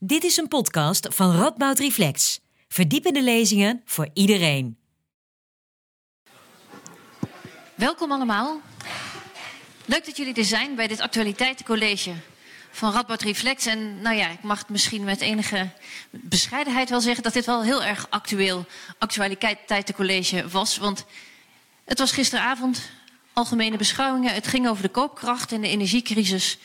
Dit is een podcast van Radboud Reflex. Verdiepende lezingen voor iedereen. Welkom allemaal. Leuk dat jullie er zijn bij dit actualiteitencollege van Radboud Reflex. En nou ja, ik mag het misschien met enige bescheidenheid wel zeggen dat dit wel heel erg actueel actualiteitencollege was. Want het was gisteravond algemene beschouwingen. Het ging over de koopkracht en de energiecrisis.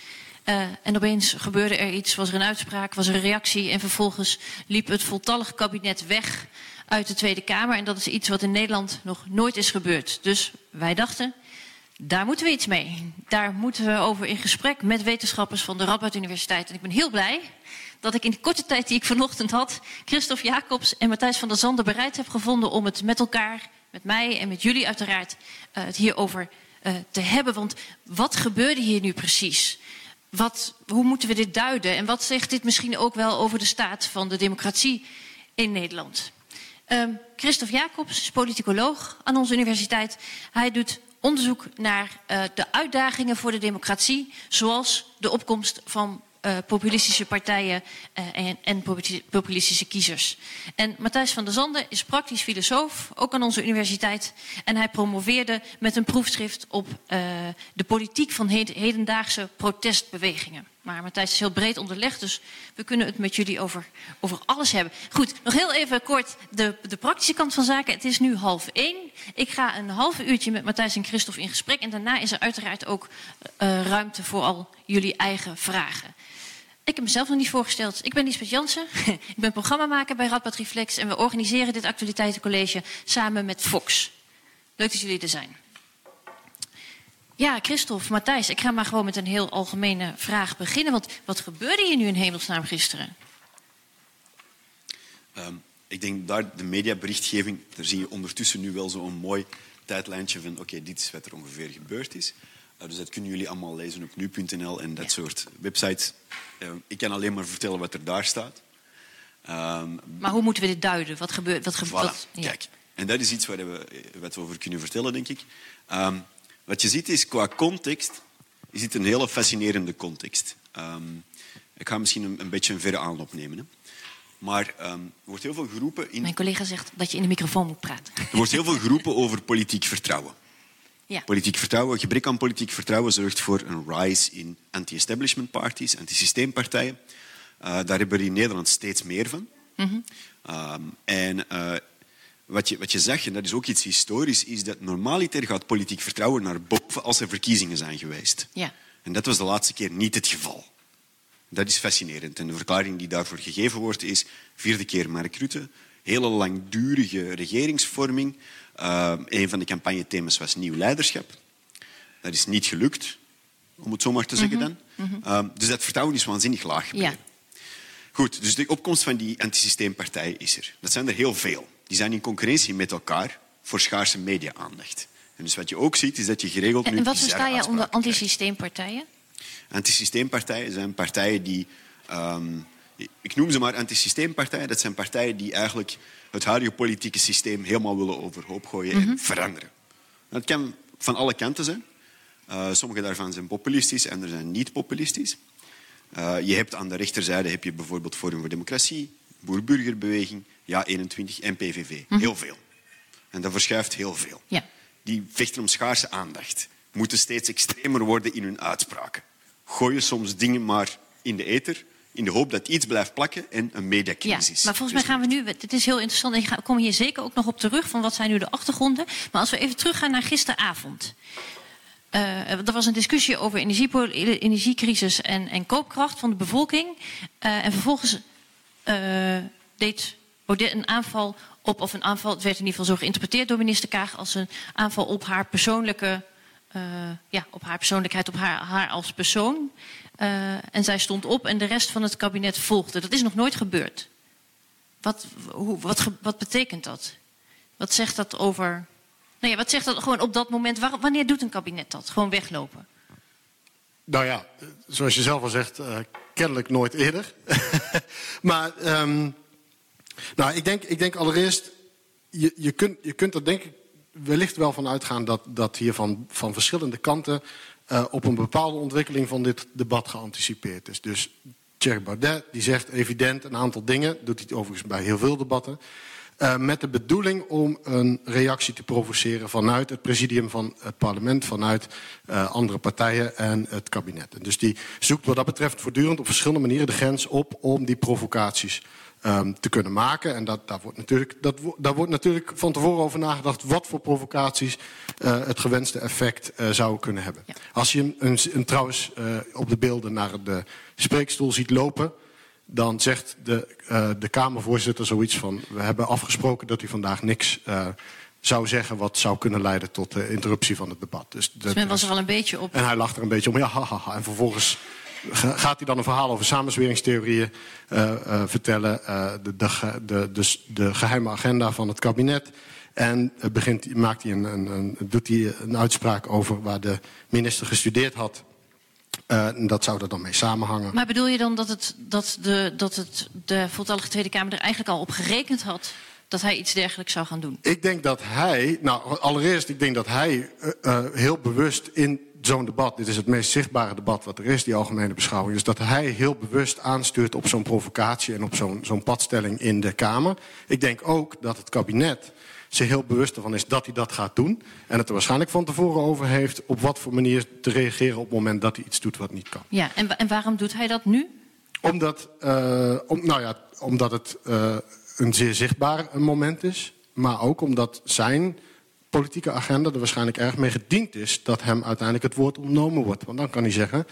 Uh, en opeens gebeurde er iets, was er een uitspraak, was er een reactie en vervolgens liep het voltallig kabinet weg uit de Tweede Kamer. En dat is iets wat in Nederland nog nooit is gebeurd. Dus wij dachten, daar moeten we iets mee. Daar moeten we over in gesprek met wetenschappers van de Radboud Universiteit. En ik ben heel blij dat ik in de korte tijd die ik vanochtend had, Christophe Jacobs en Matthijs van der Zanden bereid heb gevonden om het met elkaar, met mij en met jullie uiteraard, uh, het hierover uh, te hebben. Want wat gebeurde hier nu precies? Wat, hoe moeten we dit duiden? En wat zegt dit misschien ook wel over de staat van de democratie in Nederland? Um, Christophe Jacobs is politicoloog aan onze universiteit. Hij doet onderzoek naar uh, de uitdagingen voor de democratie, zoals de opkomst van uh, populistische partijen uh, en, en, populistische kiezers. En Matthijs van der Zanden is praktisch filosoof, ook aan onze universiteit. En hij promoveerde met een proefschrift op uh, de politiek van hedendaagse protestbewegingen. Maar Matthijs is heel breed onderlegd, dus we kunnen het met jullie over, over alles hebben. Goed, nog heel even kort de, de praktische kant van zaken. Het is nu half één. Ik ga een half uurtje met Matthijs en Christophe in gesprek. En daarna is er uiteraard ook ruimte voor al jullie eigen vragen. Ik heb mezelf nog niet voorgesteld. Ik ben Lisbeth Jansen. ik ben programmamaker bij Radboud Reflex. En we organiseren dit actualiteitencollege samen met Fox. Leuk dat jullie er zijn. Ja, Christophe, Matthijs, ik ga maar gewoon met een heel algemene vraag beginnen. Want wat gebeurde hier nu in hemelsnaam gisteren? Um, ik denk daar de mediaberichtgeving, daar zie je ondertussen nu wel zo'n mooi tijdlijntje van oké, dit is wat er ongeveer gebeurd is. Dus dat kunnen jullie allemaal lezen op nu.nl en dat ja. soort websites. Uh, ik kan alleen maar vertellen wat er daar staat. Um, maar hoe moeten we dit duiden? Wat gebeurt? Wat gebeurt? Voilà, ja. Kijk, en dat is iets waar we, wat we over kunnen vertellen, denk ik. Um, wat je ziet is, qua context, is dit een hele fascinerende context. Um, ik ga misschien een, een, beetje een verre aanloop nemen. Hè. Maar er wordt heel veel geroepen... In... Mijn collega zegt dat je in de microfoon moet praten. Er wordt heel veel geroepen over politiek vertrouwen. Ja. Politiek vertrouwen, gebrek aan politiek vertrouwen zorgt voor een rise in anti-establishment parties, anti-systeempartijen. Uh, daar hebben we in Nederland steeds meer van. Mm -hmm. um, en uh, wat je, wat je zegt, en dat is ook iets historisch, is dat normaliter gaat politiek vertrouwen naar boven als er verkiezingen zijn geweest. Ja. En dat was de laatste keer niet het geval. Dat is fascinerend. En de verklaring die daarvoor gegeven wordt is vierde keer Mark Rutte, hele langdurige regeringsvorming. Uh, een van de campagnethema's was nieuw leiderschap. Dat is niet gelukt, om het zo maar te zeggen dan. Mm -hmm. uh, dus dat vertrouwen is waanzinnig laag. Ja. Goed, dus de opkomst van die antisysteempartijen is er. Dat zijn er heel veel die zijn in concurrentie met elkaar voor schaarse media-aandacht. En dus wat je ook ziet, is dat je geregeld... En, en wat versta je onder antisysteempartijen? Antisysteempartijen zijn partijen die... Um, ik noem ze maar antisysteempartijen. Dat zijn partijen die eigenlijk het huidige politieke systeem helemaal willen overhoop gooien mm -hmm. en mhm. veranderen. Dat kan van alle kanten zijn. Uh, sommige daarvan zijn populistisch, andere zijn niet populistisch. Uh, je hebt aan de rechterzijde heb je bijvoorbeeld Forum voor Democratie, Boer-Burgerbeweging, Ja21 en PVV. Hm. Heel veel. En dat verschuift heel veel. Ja. Die vechten om schaarse aandacht. Moeten steeds extremer worden in hun uitspraken. Gooien soms dingen maar in de ether in de hoop dat iets blijft plakken en een mediacrisis. Ja, maar volgens mij gaan we nu, het is heel interessant, en ik kom hier zeker ook nog op terug van wat zijn nu de achtergronden. Maar als we even teruggaan naar gisteravond. Uh, er was een discussie over energiecrisis en, en koopkracht van de bevolking. Uh, en vervolgens uh, deed Baudet een aanval op, of een aanval, het werd in ieder geval zo geïnterpreteerd door minister Kaag als een aanval op haar persoonlijke, ja, op haar persoonlijkheid, op haar, haar als persoon. Uh, en zij stond op en de rest van het kabinet volgde. Dat is nog nooit gebeurd. Wat, hoe, wat, wat betekent dat? Wat zegt dat over. Nou ja, wat zegt dat gewoon op dat moment? Wanneer doet een kabinet dat? Gewoon weglopen? Nou ja, zoals je zelf al zegt, uh, kennelijk nooit eerder. maar um, nou, ik denk, ik denk allereerst, je, je, kunt, je kunt er denk ik wellicht wel van uitgaan dat, dat hier van, van verschillende kanten uh, op een bepaalde ontwikkeling van dit debat geanticipeerd is. Dus Thierry Baudet, die zegt evident een aantal dingen. Doet hij overigens bij heel veel debatten. Uh, met de bedoeling om een reactie te provoceren vanuit het presidium van het parlement, vanuit uh, andere partijen en het kabinet. Dus die zoekt wat dat betreft voortdurend op verschillende manieren de grens op om die provocaties um, te kunnen maken. En dat, daar, wordt natuurlijk, dat, daar wordt natuurlijk van tevoren over nagedacht wat voor provocaties uh, het gewenste effect uh, zouden kunnen hebben. Ja. Als je een, een, trouwens uh, op de beelden naar de spreekstoel ziet lopen, dan zegt de, de Kamervoorzitter zoiets van: We hebben afgesproken dat hij vandaag niks zou zeggen wat zou kunnen leiden tot de interruptie van het debat. Dus, dus men was er al een beetje op. En hij lacht er een beetje om. Ja, haha. En vervolgens gaat hij dan een verhaal over samenzweringstheorieën uh, uh, vertellen, uh, de, de, de, de, de, geheime agenda van het kabinet. En begint, maakt hij een, een, een, doet hij een uitspraak over waar de minister gestudeerd had. en dat zou er dan mee samenhangen. Maar bedoel je dan dat, het, dat, de, dat het, de voltallige Tweede Kamer er eigenlijk al op gerekend had dat hij iets dergelijks zou gaan doen? Ik denk dat hij, nou allereerst, ik denk dat hij heel bewust in zo'n debat, dit is het meest zichtbare debat wat er is, die algemene beschouwing, is dat hij heel bewust aanstuurt op zo'n provocatie en op zo'n zo'n padstelling in de Kamer. Ik denk ook dat het kabinet zich heel bewust ervan is dat hij dat gaat doen. En het er waarschijnlijk van tevoren over heeft op wat voor manier te reageren op het moment dat hij iets doet wat niet kan. Ja, en, en waarom doet hij dat nu? Omdat, uh, om, nou ja, omdat het uh, een zeer zichtbaar moment is. Maar ook omdat zijn politieke agenda er waarschijnlijk erg mee gediend is dat hem uiteindelijk het woord ontnomen wordt. Want dan kan hij zeggen: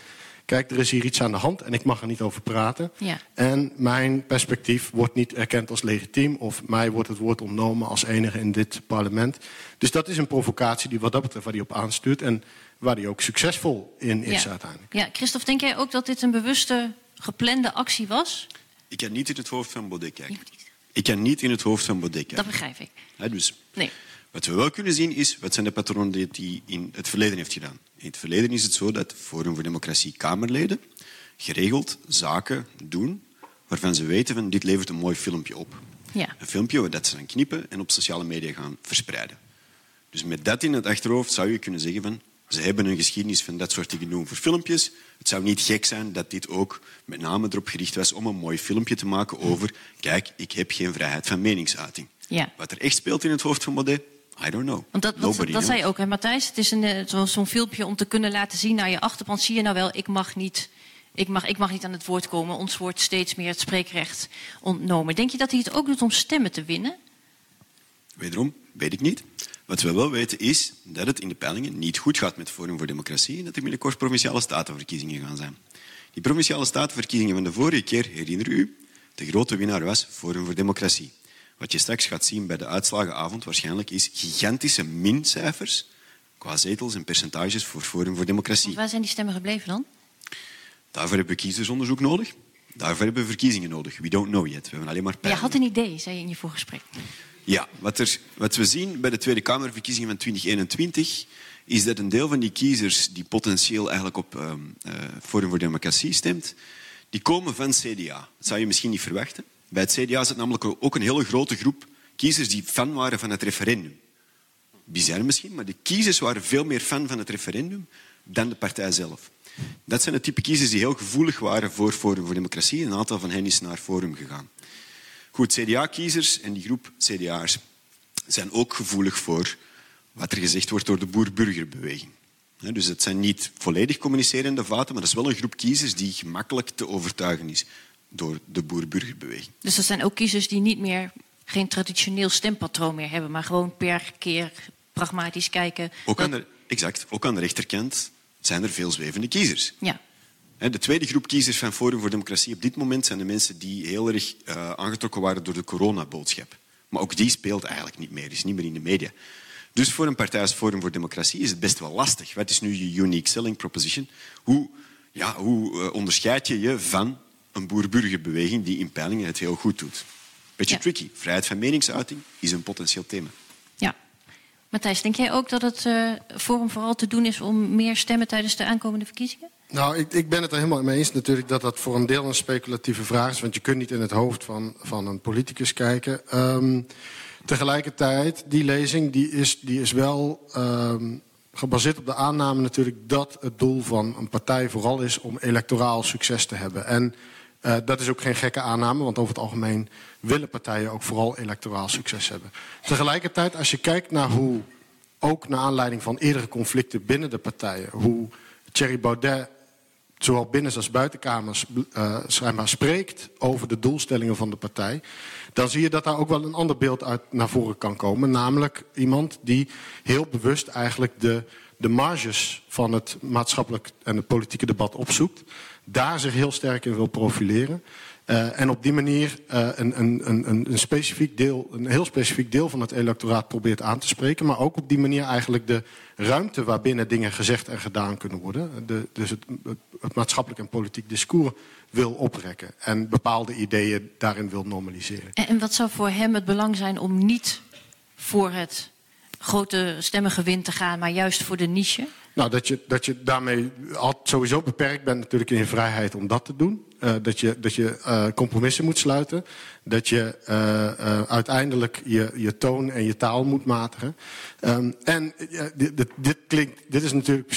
Kijk, er is hier iets aan de hand en ik mag er niet over praten. Ja. En mijn perspectief wordt niet erkend als legitiem, of mij wordt het woord ontnomen als enige in dit parlement. Dus dat is een provocatie die wat dat betreft waar hij op aanstuurt en waar hij ook succesvol in is ja. uiteindelijk. Ja, Christophe, denk jij ook dat dit een bewuste, geplande actie was? Ik kan niet in het hoofd van Baudet kijken. Ik kan niet in het hoofd van Baudet kijken. Dat begrijp ik. Ja, dus. Nee. Wat we wel kunnen zien is, wat zijn de patronen die hij in het verleden heeft gedaan. In het verleden is het zo dat Forum voor Democratie Kamerleden geregeld zaken doen waarvan ze weten van dit levert een mooi filmpje op. Ja. Een filmpje dat ze dan knippen en op sociale media gaan verspreiden. Dus met dat in het achterhoofd zou je kunnen zeggen van ze hebben een geschiedenis van dat soort dingen doen voor filmpjes. Het zou niet gek zijn dat dit ook met name erop gericht was om een mooi filmpje te maken over kijk, ik heb geen vrijheid van meningsuiting. Ja. Wat er echt speelt in het hoofd van Baudet, I don't know. Want dat, dat, dat zei je ook, hè, Matthijs? Het is eh, zo'n zo filmpje om te kunnen laten zien naar je achterban. Zie je nou wel, ik mag niet. Ik mag, ik mag niet aan het woord komen. Ons wordt steeds meer het spreekrecht ontnomen. Denk je dat hij het ook doet om stemmen te winnen? Wederom, weet ik niet. Wat we wel weten is dat het in de peilingen niet goed gaat met Forum voor Democratie en dat er binnenkort provinciale statenverkiezingen gaan zijn. Die provinciale statenverkiezingen van de vorige keer, herinner u, de grote winnaar was Forum voor Democratie. Wat je straks gaat zien bij de uitslagenavond waarschijnlijk is gigantische mincijfers qua zetels en percentages voor Forum voor Democratie. waar zijn die stemmen gebleven dan? Daarvoor hebben we kiezersonderzoek nodig. Daarvoor hebben we verkiezingen nodig. We don't know yet. We hebben alleen maar Je had een idee, zei je in je voorgesprek. Ja, wat, er, wat we zien bij de Tweede Kamerverkiezingen van 2021 is dat een deel van die kiezers die potentieel eigenlijk op uh, Forum voor Democratie stemt, die komen van CDA. Dat zou je misschien niet verwachten. Bij het CDA zit namelijk ook een hele grote groep kiezers die fan waren van het referendum. Bizar misschien, maar de kiezers waren veel meer fan van het referendum dan de partij zelf. Dat zijn de type kiezers die heel gevoelig waren voor Forum voor Democratie. Een aantal van hen is naar Forum gegaan. Goed, CDA-kiezers en die groep CDA'ers zijn ook gevoelig voor wat er gezegd wordt door de boer-burgerbeweging. Dus het zijn niet volledig communicerende vaten, maar dat is wel een groep kiezers die gemakkelijk te overtuigen is door de boer-burgerbeweging. Dus dat zijn ook kiezers die niet meer geen traditioneel stempatroon meer hebben, maar gewoon per keer pragmatisch kijken. Ook aan de, exact. Ook aan de rechterkant zijn er veel zwevende kiezers. Ja. De tweede groep kiezers van Forum voor Democratie op dit moment zijn de mensen die heel erg uh, aangetrokken waren door de coronaboodschap. Maar ook die speelt eigenlijk niet meer, is niet meer in de media. Dus voor een partij als Forum voor Democratie is het best wel lastig. Wat is nu je unique selling proposition? Hoe, ja, hoe uh, onderscheid je je van een boer-burgerbeweging die in peilingen het heel goed doet. Beetje ja. tricky. Vrijheid van meningsuiting is een potentieel thema. Ja. Matthijs, denk jij ook dat het uh, Forum vooral te doen is om meer stemmen tijdens de aankomende verkiezingen? Nou, ik, ik, ben het er helemaal mee eens natuurlijk dat dat voor een deel een speculatieve vraag is. Want je kunt niet in het hoofd van, van een politicus kijken. Um, tegelijkertijd, die lezing die is, die is wel um, gebaseerd op de aanname natuurlijk dat het doel van een partij vooral is om electoraal succes te hebben. En Uh, dat is ook geen gekke aanname, want over het algemeen willen partijen ook vooral electoraal succes hebben. Tegelijkertijd, als je kijkt naar hoe, ook naar aanleiding van eerdere conflicten binnen de partijen, hoe Thierry Baudet zowel binnen- als buitenkamers uh, spreekt over de doelstellingen van de partij, dan zie je dat daar ook wel een ander beeld uit naar voren kan komen. Namelijk iemand die heel bewust eigenlijk de, de marges van het maatschappelijk en het politieke debat opzoekt. Daar zich heel sterk in wil profileren. Uh, en op die manier uh, een, een, een, een, specifiek deel, een heel specifiek deel van het electoraat probeert aan te spreken. Maar ook op die manier eigenlijk de ruimte waarbinnen dingen gezegd en gedaan kunnen worden. De, dus het, het, maatschappelijk en politiek discours wil oprekken. En bepaalde ideeën daarin wil normaliseren. En, en wat zou voor hem het belang zijn om niet voor het grote stemmengewin te gaan, maar juist voor de niche? Nou, dat je, dat je daarmee al sowieso beperkt bent natuurlijk in je vrijheid om dat te doen. Uh, dat je, dat je uh, compromissen moet sluiten. Dat je uh, uiteindelijk je, je toon en je taal moet matigen. Um, en dit, dit, dit, klinkt, dit is natuurlijk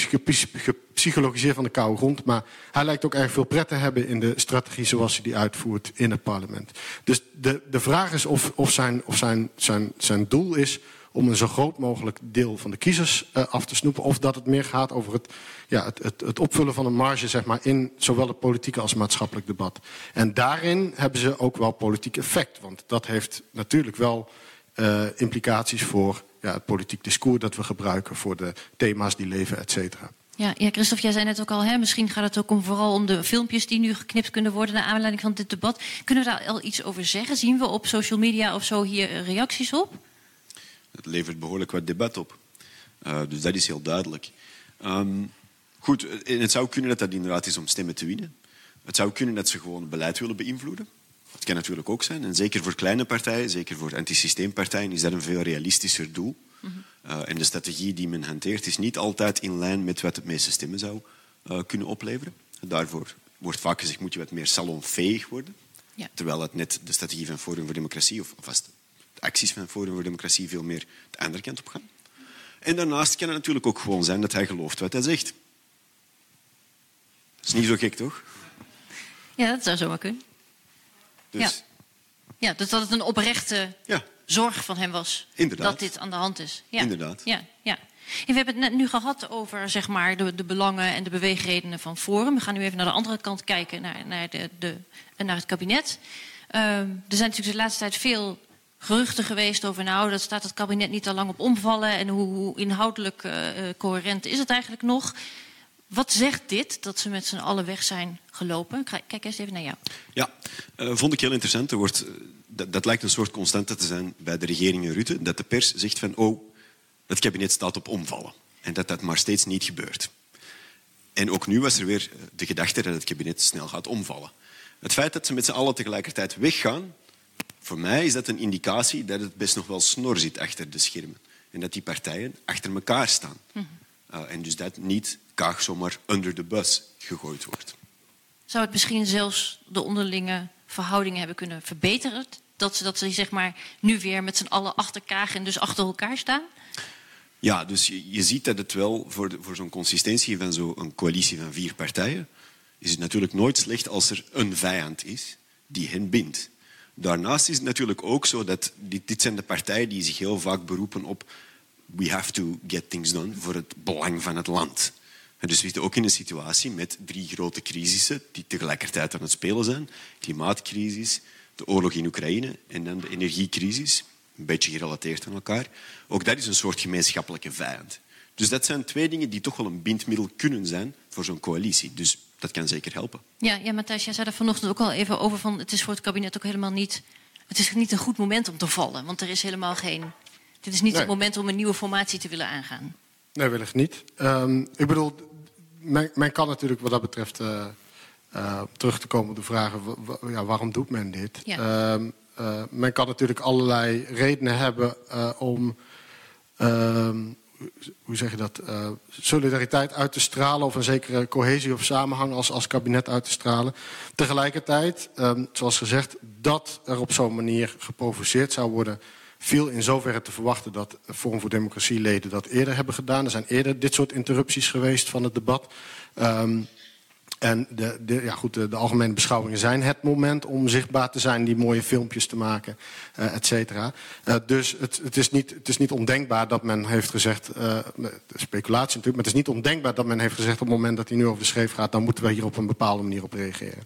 gepsychologiseerd van de koude grond. Maar hij lijkt ook erg veel pret te hebben in de strategie zoals hij die uitvoert in het parlement. Dus de, de vraag is of, of, zijn, of zijn, zijn, zijn doel is om een zo groot mogelijk deel van de kiezers uh, af te snoepen. Of dat het meer gaat over het, ja, het, het, het, opvullen van een marge zeg maar, in zowel het politieke als maatschappelijk debat. En daarin hebben ze ook wel politiek effect. Want dat heeft natuurlijk wel uh, implicaties voor ja, het politiek discours dat we gebruiken, voor de thema's die leven, et cetera. Ja, ja, Christophe, jij zei net ook al, hè, misschien gaat het ook om, vooral om de filmpjes die nu geknipt kunnen worden naar aanleiding van dit debat. Kunnen we daar al iets over zeggen? Zien we op social media of zo hier reacties op? Het levert behoorlijk wat debat op. Uh, dus dat is heel duidelijk. Um, goed, het zou kunnen dat dat inderdaad is om stemmen te winnen. Het zou kunnen dat ze gewoon beleid willen beïnvloeden. Dat kan natuurlijk ook zijn. En zeker voor kleine partijen, zeker voor antisysteempartijen, is dat een veel realistischer doel. Mm -hmm. uh, en de strategie die men hanteert is niet altijd in lijn met wat het meeste stemmen zou uh, kunnen opleveren. Daarvoor wordt vaak gezegd, moet je wat meer salonveeg worden. Ja. Terwijl het net de strategie van Forum voor Democratie, of vast acties van Forum voor Democratie veel meer de andere kant op gaan. En daarnaast kan het natuurlijk ook gewoon zijn dat hij gelooft wat hij zegt. Dat is niet zo gek, toch? Ja, dat zou zomaar kunnen. Dus... Ja. ja, dus dat het een oprechte ja. zorg van hem was. Inderdaad. Dat dit aan de hand is. Ja. Inderdaad. Ja, ja. En we hebben het net nu gehad over zeg maar, de, de belangen en de beweegredenen van Forum. We gaan nu even naar de andere kant kijken, naar, naar, de, de, naar het kabinet. Uh, er zijn natuurlijk de laatste tijd veel geruchten geweest over, nou, dat staat het kabinet niet al lang op omvallen en hoe, hoe inhoudelijk uh, coherent is het eigenlijk nog. Wat zegt dit, dat ze met z'n allen weg zijn gelopen? Kijk eens even naar jou. Ja, uh, vond ik heel interessant. Er wordt, dat, dat, lijkt een soort constante te zijn bij de regeringen Rutte, dat de pers zegt van, oh, het kabinet staat op omvallen. En dat dat maar steeds niet gebeurt. En ook nu was er weer de gedachte dat het kabinet snel gaat omvallen. Het feit dat ze met z'n allen tegelijkertijd weggaan, voor mij is dat een indicatie dat het best nog wel snor zit achter de schermen. En dat die partijen achter elkaar staan. Mm -hmm. uh, en dus dat niet kaag zomaar under de bus gegooid wordt. Zou het misschien zelfs de onderlinge verhoudingen hebben kunnen verbeteren? Dat ze, dat ze zeg maar, nu weer met z'n allen achter Kaag en dus achter elkaar staan? Ja, dus je, je ziet dat het wel voor, voor zo'n consistentie van zo'n coalitie van vier partijen... is het natuurlijk nooit slecht als er een vijand is die hen bindt. Daarnaast is het natuurlijk ook zo dat dit, dit zijn de partijen die zich heel vaak beroepen op we have to get things done voor het belang van het land. En dus we zitten ook in een situatie met drie grote crisissen die tegelijkertijd aan het spelen zijn. Klimaatcrisis, de oorlog in Oekraïne en dan de energiecrisis. Een beetje gerelateerd aan elkaar. Ook dat is een soort gemeenschappelijke vijand. Dus dat zijn twee dingen die toch wel een bindmiddel kunnen zijn voor zo'n coalitie. Dus dat kan zeker helpen. Ja, ja Matthijs, jij zei er vanochtend ook al even over van... het is voor het kabinet ook helemaal niet... het is niet een goed moment om te vallen. Want er is helemaal geen... dit is niet nee. het moment om een nieuwe formatie te willen aangaan. Nee, wellicht niet. Um, ik bedoel, men, men, kan natuurlijk wat dat betreft... Uh, uh, terug te komen op de vraag... Ja, waarom doet men dit? Ja. Um, uh, men kan natuurlijk allerlei redenen hebben om... Um, hoe zeg je dat, uh, solidariteit uit te stralen... of een zekere cohesie of samenhang als, als kabinet uit te stralen. Tegelijkertijd, um, zoals gezegd, dat er op zo'n manier geprovoceerd zou worden... viel in zoverre te verwachten dat Forum voor Democratie-leden dat eerder hebben gedaan. Er zijn eerder dit soort interrupties geweest van het debat... Um, En de, ja goed, de, algemene beschouwingen zijn het moment om zichtbaar te zijn, die mooie filmpjes te maken, uh, et cetera. Uh, dus het, het, is niet, het is niet ondenkbaar dat men heeft gezegd, uh, speculatie natuurlijk, maar het is niet ondenkbaar dat men heeft gezegd op het moment dat hij nu over de scheef gaat, dan moeten we hier op een bepaalde manier op reageren.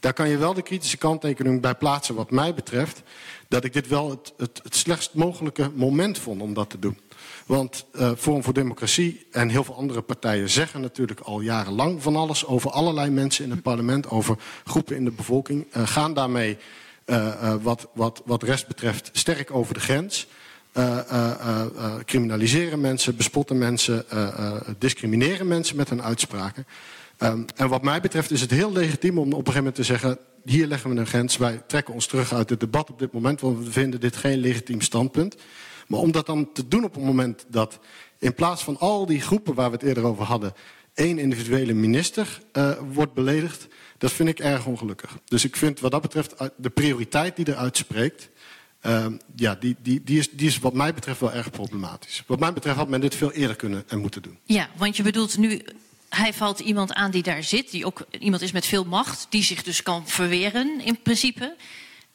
Daar kan je wel de kritische kanttekening bij plaatsen wat mij betreft, dat ik dit wel het, het slechtst mogelijke moment vond om dat te doen. Want uh, Forum voor Democratie en heel veel andere partijen zeggen natuurlijk al jarenlang van alles over allerlei mensen in het parlement, over groepen in de bevolking, uh, gaan daarmee uh, wat, wat, wat rest betreft sterk over de grens. criminaliseren mensen, bespotten mensen, discrimineren mensen met hun uitspraken. Um, en wat mij betreft is het heel legitiem om op een gegeven moment te zeggen: hier leggen we een grens, wij trekken ons terug uit het debat op dit moment, want we vinden dit geen legitiem standpunt. Maar om dat dan te doen op het moment dat in plaats van al die groepen waar we het eerder over hadden, één individuele minister uh, wordt beledigd, dat vind ik erg ongelukkig. Dus ik vind wat dat betreft de prioriteit die eruit spreekt, uh, ja, die, die, die, is, die is wat mij betreft wel erg problematisch. Wat mij betreft had men dit veel eerder kunnen en moeten doen. Ja, want je bedoelt nu hij valt iemand aan die daar zit, die ook iemand is met veel macht, die zich dus kan verweren in principe.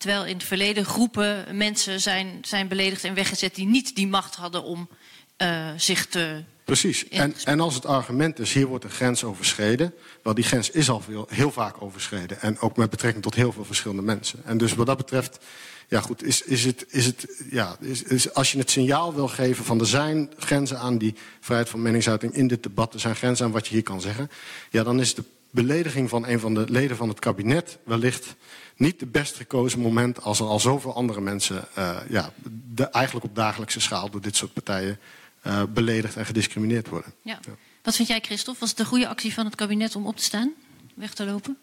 Terwijl in het verleden groepen mensen zijn, zijn beledigd en weggezet die niet die macht hadden om uh, zich te. Precies. En, en als het argument is, hier wordt een grens overschreden. Wel, die grens is al veel, heel vaak overschreden. En ook met betrekking tot heel veel verschillende mensen. En dus wat dat betreft, ja goed, is, is het, is het, ja, is, is, als je het signaal wil geven van er zijn grenzen aan die vrijheid van meningsuiting in dit debat, er zijn grenzen aan wat je hier kan zeggen. Ja, dan is de belediging van een van de leden van het kabinet wellicht niet de best gekozen moment als er al zoveel andere mensen uh, ja, de, eigenlijk op dagelijkse schaal door dit soort partijen uh, beledigd en gediscrimineerd worden. Ja. ja. Wat vind jij, Christophe? Was het de goede actie van het kabinet om op te staan, weg te lopen?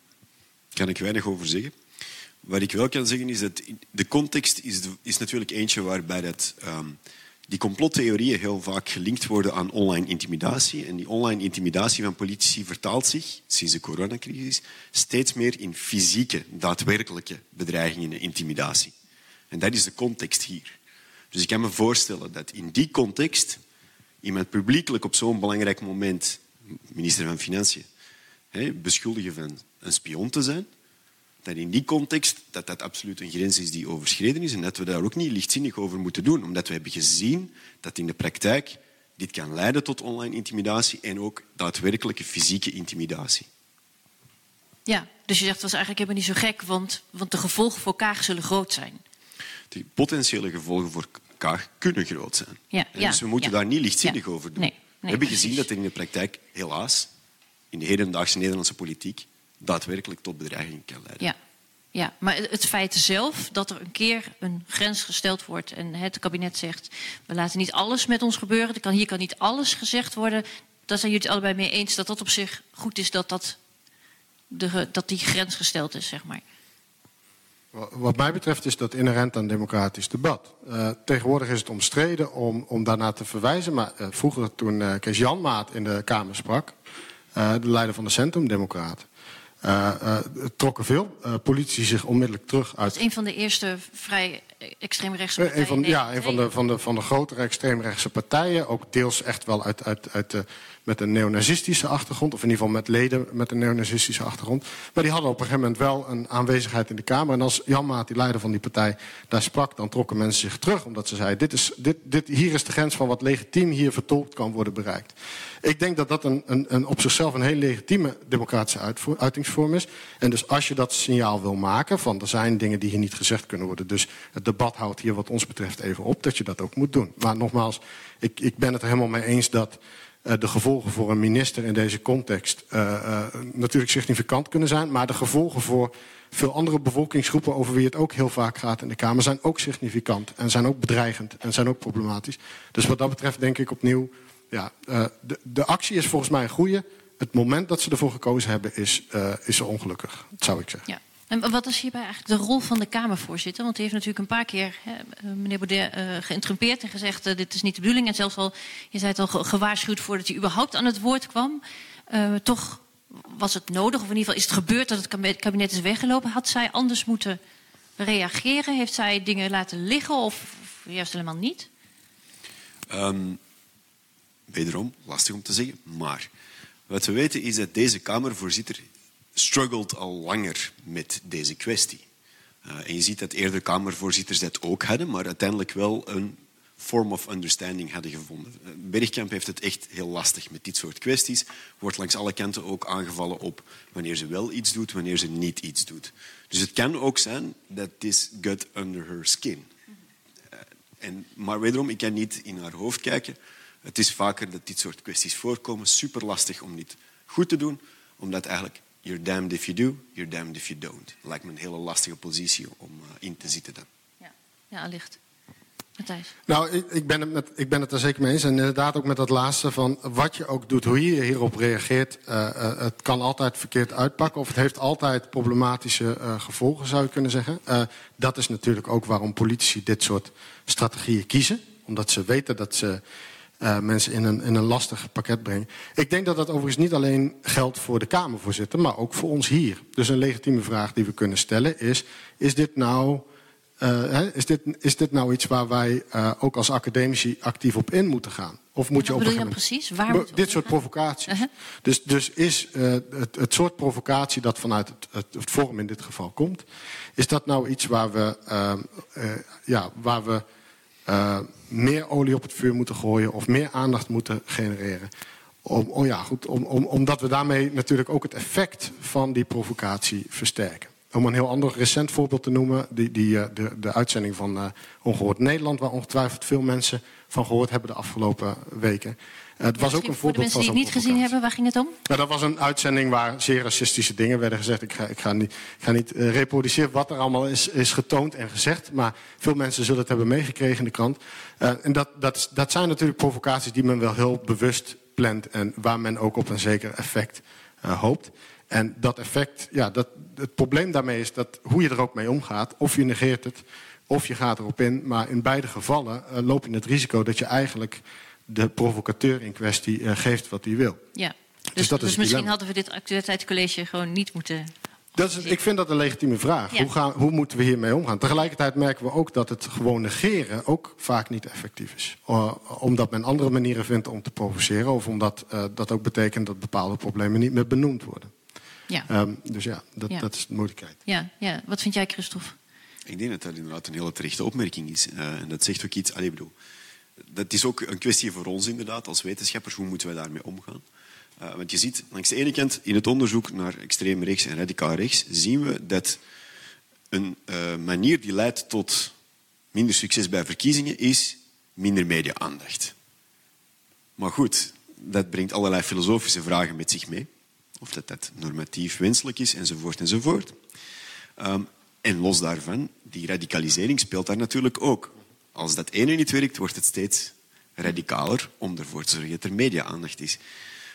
Kan ik weinig over zeggen. Wat ik wel kan zeggen is dat de context is, is natuurlijk eentje waarbij dat, um, die complottheorieën heel vaak gelinkt worden aan online intimidatie. En die online intimidatie van politici vertaalt zich, sinds de coronacrisis, steeds meer in fysieke, daadwerkelijke bedreigingen en intimidatie. En dat is de context hier. Dus ik kan me voorstellen dat in die context iemand publiekelijk op zo'n belangrijk moment, minister van Financiën, beschuldigen van een spion te zijn, dat in die context dat dat absoluut een grens is die overschreden is en dat we daar ook niet lichtzinnig over moeten doen, omdat we hebben gezien dat in de praktijk dit kan leiden tot online intimidatie en ook daadwerkelijke fysieke intimidatie. Ja, dus je zegt dat was eigenlijk helemaal niet zo gek, want, want de gevolgen voor Kaag zullen groot zijn. De potentiële gevolgen voor Kaag kunnen groot zijn. Ja, ja dus we moeten daar niet lichtzinnig over doen. Nee, nee, we hebben gezien dat er in de praktijk, helaas, in de hedendaagse Nederlandse politiek, daadwerkelijk tot bedreiging kan leiden. Ja. Ja, maar het feit zelf dat er een keer een grens gesteld wordt en het kabinet zegt: we laten niet alles met ons gebeuren, er kan, hier kan niet alles gezegd worden. Daar zijn jullie het allebei mee eens dat dat op zich goed is dat, dat, de, dat die grens gesteld is, zeg maar. Wat mij betreft is dat inherent aan democratisch debat. Uh, tegenwoordig is het omstreden om, om daarna te verwijzen. Maar uh, vroeger, toen uh, Kees Janmaat in de Kamer sprak, de leider van de Centrum Democraten, uh, uh, trokken veel uh, politici zich onmiddellijk terug uit. Een van de eerste vrij extreemrechtse partijen. Een van, ja, een van de, van, de, van de grotere extreemrechtse partijen. Ook deels echt wel uit, uit, uit de met een neonazistische achtergrond, of in ieder geval met leden met een neonazistische achtergrond. Maar die hadden op een gegeven moment wel een aanwezigheid in de Kamer. En als Jan Maat, die leider van die partij, daar sprak, dan trokken mensen zich terug. Omdat ze zeiden, dit is, dit, dit, hier is de grens van wat legitiem hier vertolkt kan worden bereikt. Ik denk dat dat een, een, een op zichzelf een heel legitieme democratische uitingsvorm is. En dus als je dat signaal wil maken van er zijn dingen die hier niet gezegd kunnen worden. Dus het debat houdt hier wat ons betreft even op dat je dat ook moet doen. Maar nogmaals, ik, ik ben het er helemaal mee eens dat de gevolgen voor een minister in deze context uh, uh, natuurlijk significant kunnen zijn. Maar de gevolgen voor veel andere bevolkingsgroepen over wie het ook heel vaak gaat in de Kamer zijn ook significant. En zijn ook bedreigend en zijn ook problematisch. Dus wat dat betreft denk ik opnieuw, ja, de, de actie is volgens mij een goede. Het moment dat ze ervoor gekozen hebben is, is ongelukkig, zou ik zeggen. Ja. Wat is hierbij eigenlijk de rol van de Kamervoorzitter? Want die heeft natuurlijk een paar keer, hè, eh, meneer Baudet, uh, geïntrumpeerd en gezegd: uh, dit is niet de bedoeling. En zelfs al, je zei het al, gewaarschuwd voordat hij überhaupt aan het woord kwam. Toch was het nodig, of in ieder geval is het gebeurd dat het kabinet is weggelopen. Had zij anders moeten reageren? Heeft zij dingen laten liggen of juist helemaal niet? Um, wederom, lastig om te zeggen. Maar wat we weten is dat deze Kamervoorzitter struggelt al langer met deze kwestie. Uh, en je ziet dat eerder Kamervoorzitters dat ook hadden, maar uiteindelijk wel een form of understanding hadden gevonden. Eh, Bergkamp heeft het echt heel lastig met dit soort kwesties. Wordt langs alle kanten ook aangevallen op wanneer ze wel iets doet, wanneer ze niet iets doet. Dus het kan ook zijn dat this got under her skin. Uh, en, maar wederom, ik kan niet in haar hoofd kijken. Het is vaker dat dit soort kwesties voorkomen. Super lastig om dit goed te doen, omdat eigenlijk you're damned if you do, you're damned if you don't. Lijkt me een hele lastige positie om uh, in te zitten dan. Ja, ja allicht. Matthijs? Nou, ik, ik, ben het met, ik ben het er zeker mee eens. En inderdaad ook met dat laatste van wat je ook doet, hoe je hierop reageert. Uh, uh, het kan altijd verkeerd uitpakken of het heeft altijd problematische uh, gevolgen, zou je kunnen zeggen. dat is natuurlijk ook waarom politici dit soort strategieën kiezen. Omdat ze weten dat ze uh, mensen in een, in een lastig pakket brengen. Ik denk dat dat overigens niet alleen geldt voor de Kamervoorzitter, maar ook voor ons hier. Dus een legitieme vraag die we kunnen stellen is: is dit nou, uh, is dit, is dit nou iets waar wij uh, ook als academici actief op in moeten gaan? Of moet je op een precies? Waar dit soort provocaties. -huh. Dus, dus is het, het soort provocatie dat vanuit het, het, het Forum in dit geval komt, is dat nou iets waar we, ja, waar we uh, meer olie op het vuur moeten gooien of meer aandacht moeten genereren. Om, oh ja, goed, om, om, omdat we daarmee natuurlijk ook het effect van die provocatie versterken. Om een heel ander recent voorbeeld te noemen, die, die, uh, de, de uitzending van uh, Ongehoord Nederland, waar ongetwijfeld veel mensen van gehoord hebben de afgelopen weken. Het was ook een voorbeeld de mensen die het niet gezien hebben, waar ging het om? Nou, dat was een uitzending waar zeer racistische dingen werden gezegd. Ik ga, ik ga niet, ik ga niet uh, reproduceren wat er allemaal is, is getoond en gezegd. Maar veel mensen zullen het hebben meegekregen in de krant. Uh, en dat, dat, dat zijn natuurlijk provocaties die men wel heel bewust plant. En waar men ook op een zeker effect uh, hoopt. En dat effect, ja, dat, het probleem daarmee is dat hoe je er ook mee omgaat. Of je negeert het, of je gaat erop in. Maar in beide gevallen loop je het risico dat je eigenlijk de provocateur in kwestie uh, geeft wat hij wil. Ja, dus, dus, dat dus is misschien hadden we dit actualiteitscollege gewoon niet moeten. Dat is, ik vind dat een legitieme vraag. Ja. Hoe, gaan, hoe, moeten we hiermee omgaan? Tegelijkertijd merken we ook dat het gewoon negeren ook vaak niet effectief is. Uh, omdat men andere manieren vindt om te provoceren, of omdat uh, dat ook betekent dat bepaalde problemen niet meer benoemd worden. Ja. Um, dus ja dat, ja, dat is de moeilijkheid. Ja, ja. Wat vind jij, Christophe? Ik denk dat dat inderdaad een hele terechte opmerking is. en dat zegt ook iets. Allee, bedoel, dat is ook een kwestie voor ons inderdaad, als wetenschappers. Hoe moeten we daarmee omgaan? Uh, want je ziet langs de ene kant in het onderzoek naar extreem rechts en radicaal rechts, zien we dat een uh, manier die leidt tot minder succes bij verkiezingen is minder media-aandacht. Maar goed, dat brengt allerlei filosofische vragen met zich mee. Of dat dat normatief wenselijk is, enzovoort, enzovoort. Um, en los daarvan, die radicalisering speelt daar natuurlijk ook. Als dat ene niet werkt, wordt het steeds radicaler om ervoor te zorgen dat er media-aandacht is.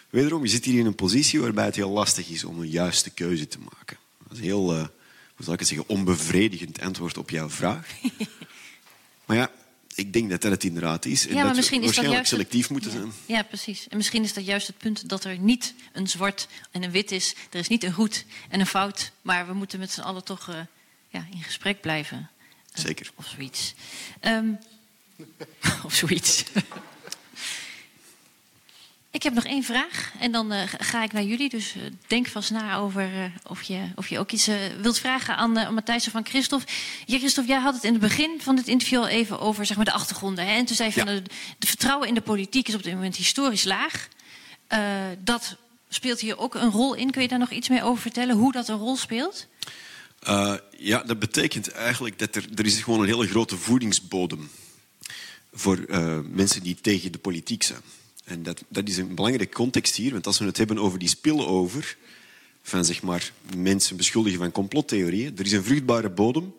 Wederom, je zit hier in een positie waarbij het heel lastig is om een juiste keuze te maken. Dat is een heel, uh, hoe zal ik het zeggen, onbevredigend antwoord op jouw vraag. maar ja, ik denk dat dat het inderdaad is. En ja, dat misschien we is dat juist selectief moeten ja. zijn. Ja, precies. En misschien is dat juist het punt dat er niet een zwart en een wit is. Er is niet een goed en een fout. Maar we moeten met z'n allen toch uh, ja, in gesprek blijven. Zeker. Of zoiets. Um, of zoiets. ik heb nog één vraag en dan uh, ga ik naar jullie. Dus uh, denk vast na over uh, of, je, of je ook iets wilt vragen aan, Matthijs of van Christophe. Ja, Christophe, jij had het in het begin van het interview al even over zeg maar, de achtergronden. Hè? En toen zei je van de, de, vertrouwen in de politiek is op dit moment historisch laag. dat speelt hier ook een rol in. Kun je daar nog iets meer over vertellen? Hoe dat een rol speelt? Uh, ja, dat betekent eigenlijk dat er, er is gewoon een hele grote voedingsbodem voor uh, mensen die tegen de politiek zijn. En dat, dat is een belangrijke context hier, want als we het hebben over die spillover van zeg maar, mensen beschuldigen van complottheorieën, er is een vruchtbare bodem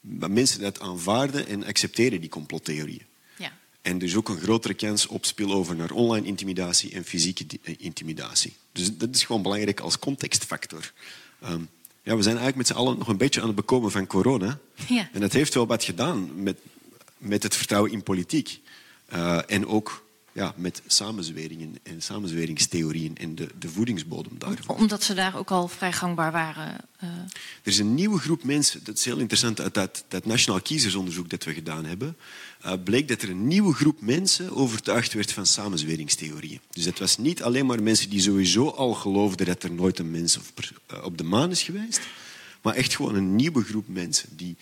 waar mensen dat aanvaarden en accepteren, die complottheorieën. Ja. En is ook een grotere kans op spillover naar online intimidatie en fysieke intimidatie. Dus dat is gewoon belangrijk als contextfactor. Um, ja, we zijn eigenlijk met z'n allen nog een beetje aan het bekomen van corona. Ja. En dat heeft wel wat gedaan met, met het vertrouwen in politiek. Uh, en ook ja, met samenzweringen en samenzweringstheorieën en de, de voedingsbodem daarvan. Omdat ze daar ook al vrij gangbaar waren? Uh... Er is een nieuwe groep mensen, dat is heel interessant, uit dat, dat nationaal kiezersonderzoek dat we gedaan hebben, uh, bleek dat er een nieuwe groep mensen overtuigd werd van samenzweringstheorieën. Dus het was niet alleen maar mensen die sowieso al geloofden dat er nooit een mens op, uh, op de maan is geweest, maar echt gewoon een nieuwe groep mensen die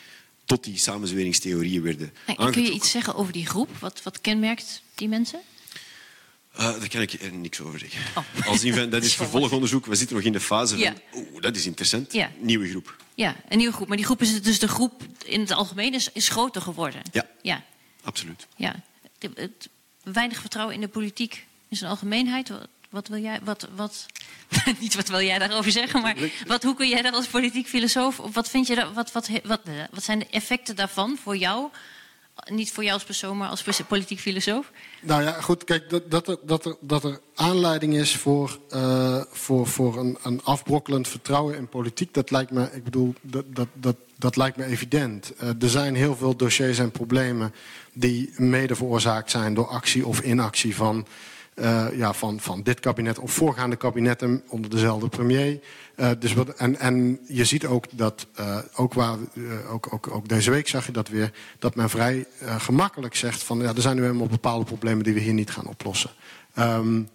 tot die samenzweringstheorieën werden en, Kun je iets zeggen over die groep? Wat, wat kenmerkt die mensen? Uh, daar kan ik er niks over zeggen. Oh. Als in, dat is vervolgonderzoek. We zitten nog in de fase van... Oeh, dat is interessant. Ja. Nieuwe groep. Ja, een nieuwe groep. Maar die groep is dus de groep in het algemeen is, is groter geworden. Ja, ja. absoluut. Ja. Weinig vertrouwen in de politiek in zijn algemeenheid. Wat, wat wil jij... Wat, wat, niet wat wil jij daarover zeggen, maar wat, hoe kun jij daar als politiek filosoof... Wat, vind je, wat, wat, wat, wat zijn de effecten daarvan voor jou niet voor jou als persoon, maar als politiek filosoof? Nou ja, goed, kijk, dat, dat, er, dat, dat er aanleiding is voor, uh, voor, voor een, een afbrokkelend vertrouwen in politiek, dat lijkt me, ik bedoel, dat, dat, dat, dat lijkt me evident. Uh, er zijn heel veel dossiers en problemen die mede veroorzaakt zijn door actie of inactie van uh, ja, van, van dit kabinet of voorgaande kabinetten onder dezelfde premier. Uh, dus wat, en, en je ziet ook dat, uh, ook, waar, ook, ook, ook deze week zag je dat weer, dat men vrij gemakkelijk zegt van ja, er zijn nu helemaal bepaalde problemen die we hier niet gaan oplossen. Um,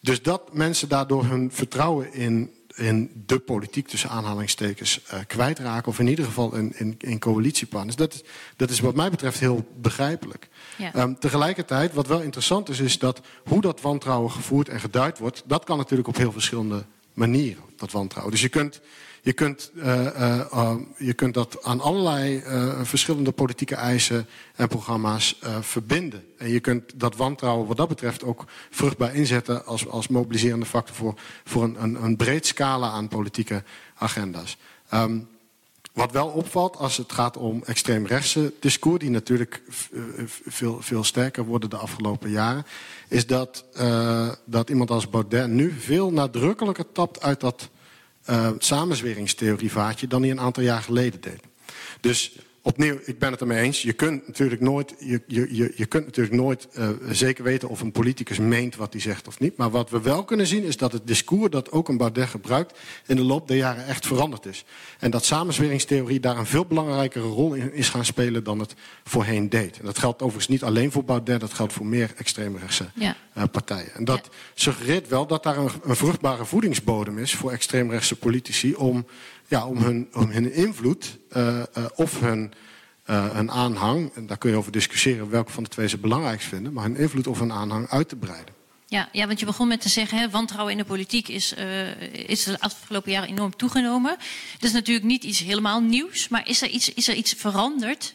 dus dat mensen daardoor hun vertrouwen in in de politiek tussen aanhalingstekens uh, kwijtraken. Of in ieder geval in, in, in coalitiepartners. Dat, is, dat is wat mij betreft heel begrijpelijk. Ja. Um, tegelijkertijd, wat wel interessant is, is dat hoe dat wantrouwen gevoerd en geduid wordt, dat kan natuurlijk op heel verschillende manieren, dat wantrouwen. Dus je kunt je kunt, uh, uh, je kunt dat aan allerlei verschillende politieke eisen en programma's verbinden. En je kunt dat wantrouwen wat dat betreft ook vruchtbaar inzetten als, als mobiliserende factor voor, voor een, een, een breed scala aan politieke agenda's. Um, wat wel opvalt als het gaat om extreemrechtse discours, die natuurlijk veel, veel sterker worden de afgelopen jaren, is dat, uh, dat iemand als Baudet nu veel nadrukkelijker tapt uit dat uh, dan hij een aantal jaar geleden deed. Dus opnieuw, ik ben het ermee eens. Je kunt natuurlijk nooit, je, je, je kunt natuurlijk nooit uh, zeker weten of een politicus meent wat hij zegt of niet. Maar wat we wel kunnen zien is dat het discours dat ook een Baudet gebruikt in de loop der jaren echt veranderd is. En dat samenzweringstheorie daar een veel belangrijkere rol in is gaan spelen dan het voorheen deed. En dat geldt overigens niet alleen voor Baudet, dat geldt voor meer extreemrechtse ja. uh, partijen. En dat ja. suggereert wel dat daar een, een vruchtbare voedingsbodem is voor extreemrechtse politici om ja, om, hun, om hun invloed uh, uh, of hun, uh, hun aanhang, en daar kun je over discussiëren welke van de twee ze belangrijk vinden, maar hun invloed of hun aanhang uit te breiden. Ja, ja, want je begon met te zeggen, hè, wantrouwen in de politiek is, uh, is de afgelopen jaren enorm toegenomen. Dat is natuurlijk niet iets helemaal nieuws, maar is er iets, is er iets veranderd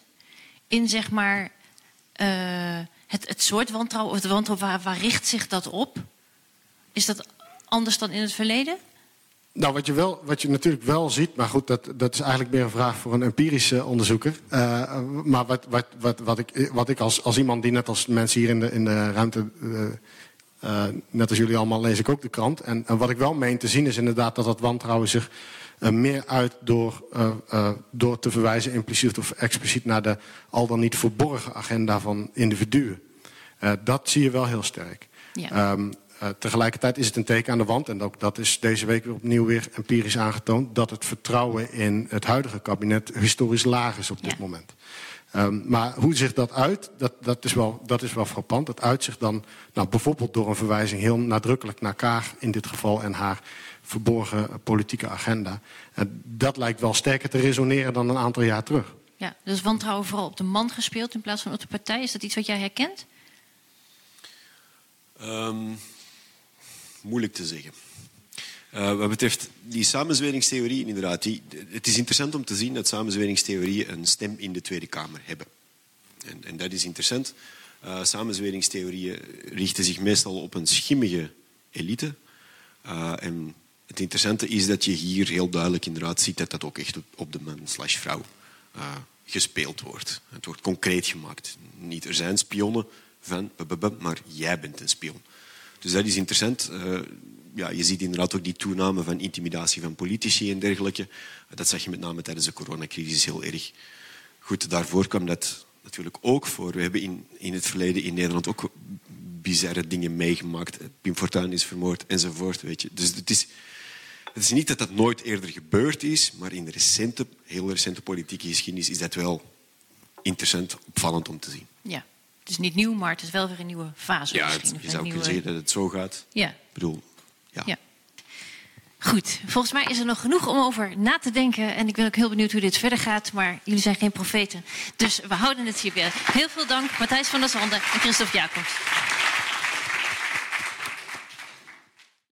in zeg maar het, het soort wantrouwen, of het wantrouwen, waar, waar richt zich dat op? Is dat anders dan in het verleden? Nou, wat je, wel, wat je natuurlijk wel ziet, maar goed, dat, dat is eigenlijk meer een vraag voor een empirische onderzoeker. Uh, maar wat, wat, wat, wat, ik, wat ik als, als iemand die net als mensen hier in de, in de ruimte, uh, uh, net als jullie allemaal, lees ik ook de krant. En, en, wat ik wel meen te zien is inderdaad dat dat wantrouwen zich meer uit door, door te verwijzen impliciet of expliciet naar de al dan niet verborgen agenda van individuen. dat zie je wel heel sterk. Ja. Um, uh, tegelijkertijd is het een teken aan de wand, en ook dat is deze week weer opnieuw weer empirisch aangetoond, dat het vertrouwen in het huidige kabinet historisch laag is op dit ja. moment. Um, maar hoe zich dat uit, dat, dat, is wel, dat is wel frappant. Dat uit zich dan nou, bijvoorbeeld door een verwijzing heel nadrukkelijk naar Kaag in dit geval en haar verborgen politieke agenda. En dat lijkt wel sterker te resoneren dan een aantal jaar terug. Ja, dus wantrouwen vooral op de man gespeeld in plaats van op de partij. Is dat iets wat jij herkent? Um, moeilijk te zeggen. Uh, wat betreft die samenzweringstheorieën, inderdaad, die, het is interessant om te zien dat samenzweringstheorieën een stem in de Tweede Kamer hebben. En, en dat is interessant. Uh, samenzweringstheorieën richten zich meestal op een schimmige elite. Uh, en het interessante is dat je hier heel duidelijk inderdaad ziet dat dat ook echt op de man slash vrouw gespeeld wordt. Het wordt concreet gemaakt. Niet er zijn spionnen van, maar jij bent een spion. Dus dat is interessant. Uh, ja, je ziet inderdaad ook die toename van intimidatie van politici en dergelijke. Dat zag je met name tijdens de coronacrisis heel erg. Goed, daarvoor kwam dat natuurlijk ook voor. We hebben in, in het verleden in Nederland ook bizarre dingen meegemaakt. Pim Fortuyn is vermoord enzovoort. Weet je. Dus het is, het is niet dat dat nooit eerder gebeurd is, maar in de recente, heel recente politieke geschiedenis is dat wel interessant, opvallend om te zien. Ja, het is niet nieuw, maar het is wel weer een nieuwe fase. Ja, je zou kunnen zeggen dat het zo gaat. Ja. Ik bedoel, ja. ja. Goed, volgens mij is er nog genoeg om over na te denken. En ik ben ook heel benieuwd hoe dit verder gaat. Maar jullie zijn geen profeten. Dus we houden het hierbij. Heel veel dank, Matthijs van der Zanden en Christophe Jacobs.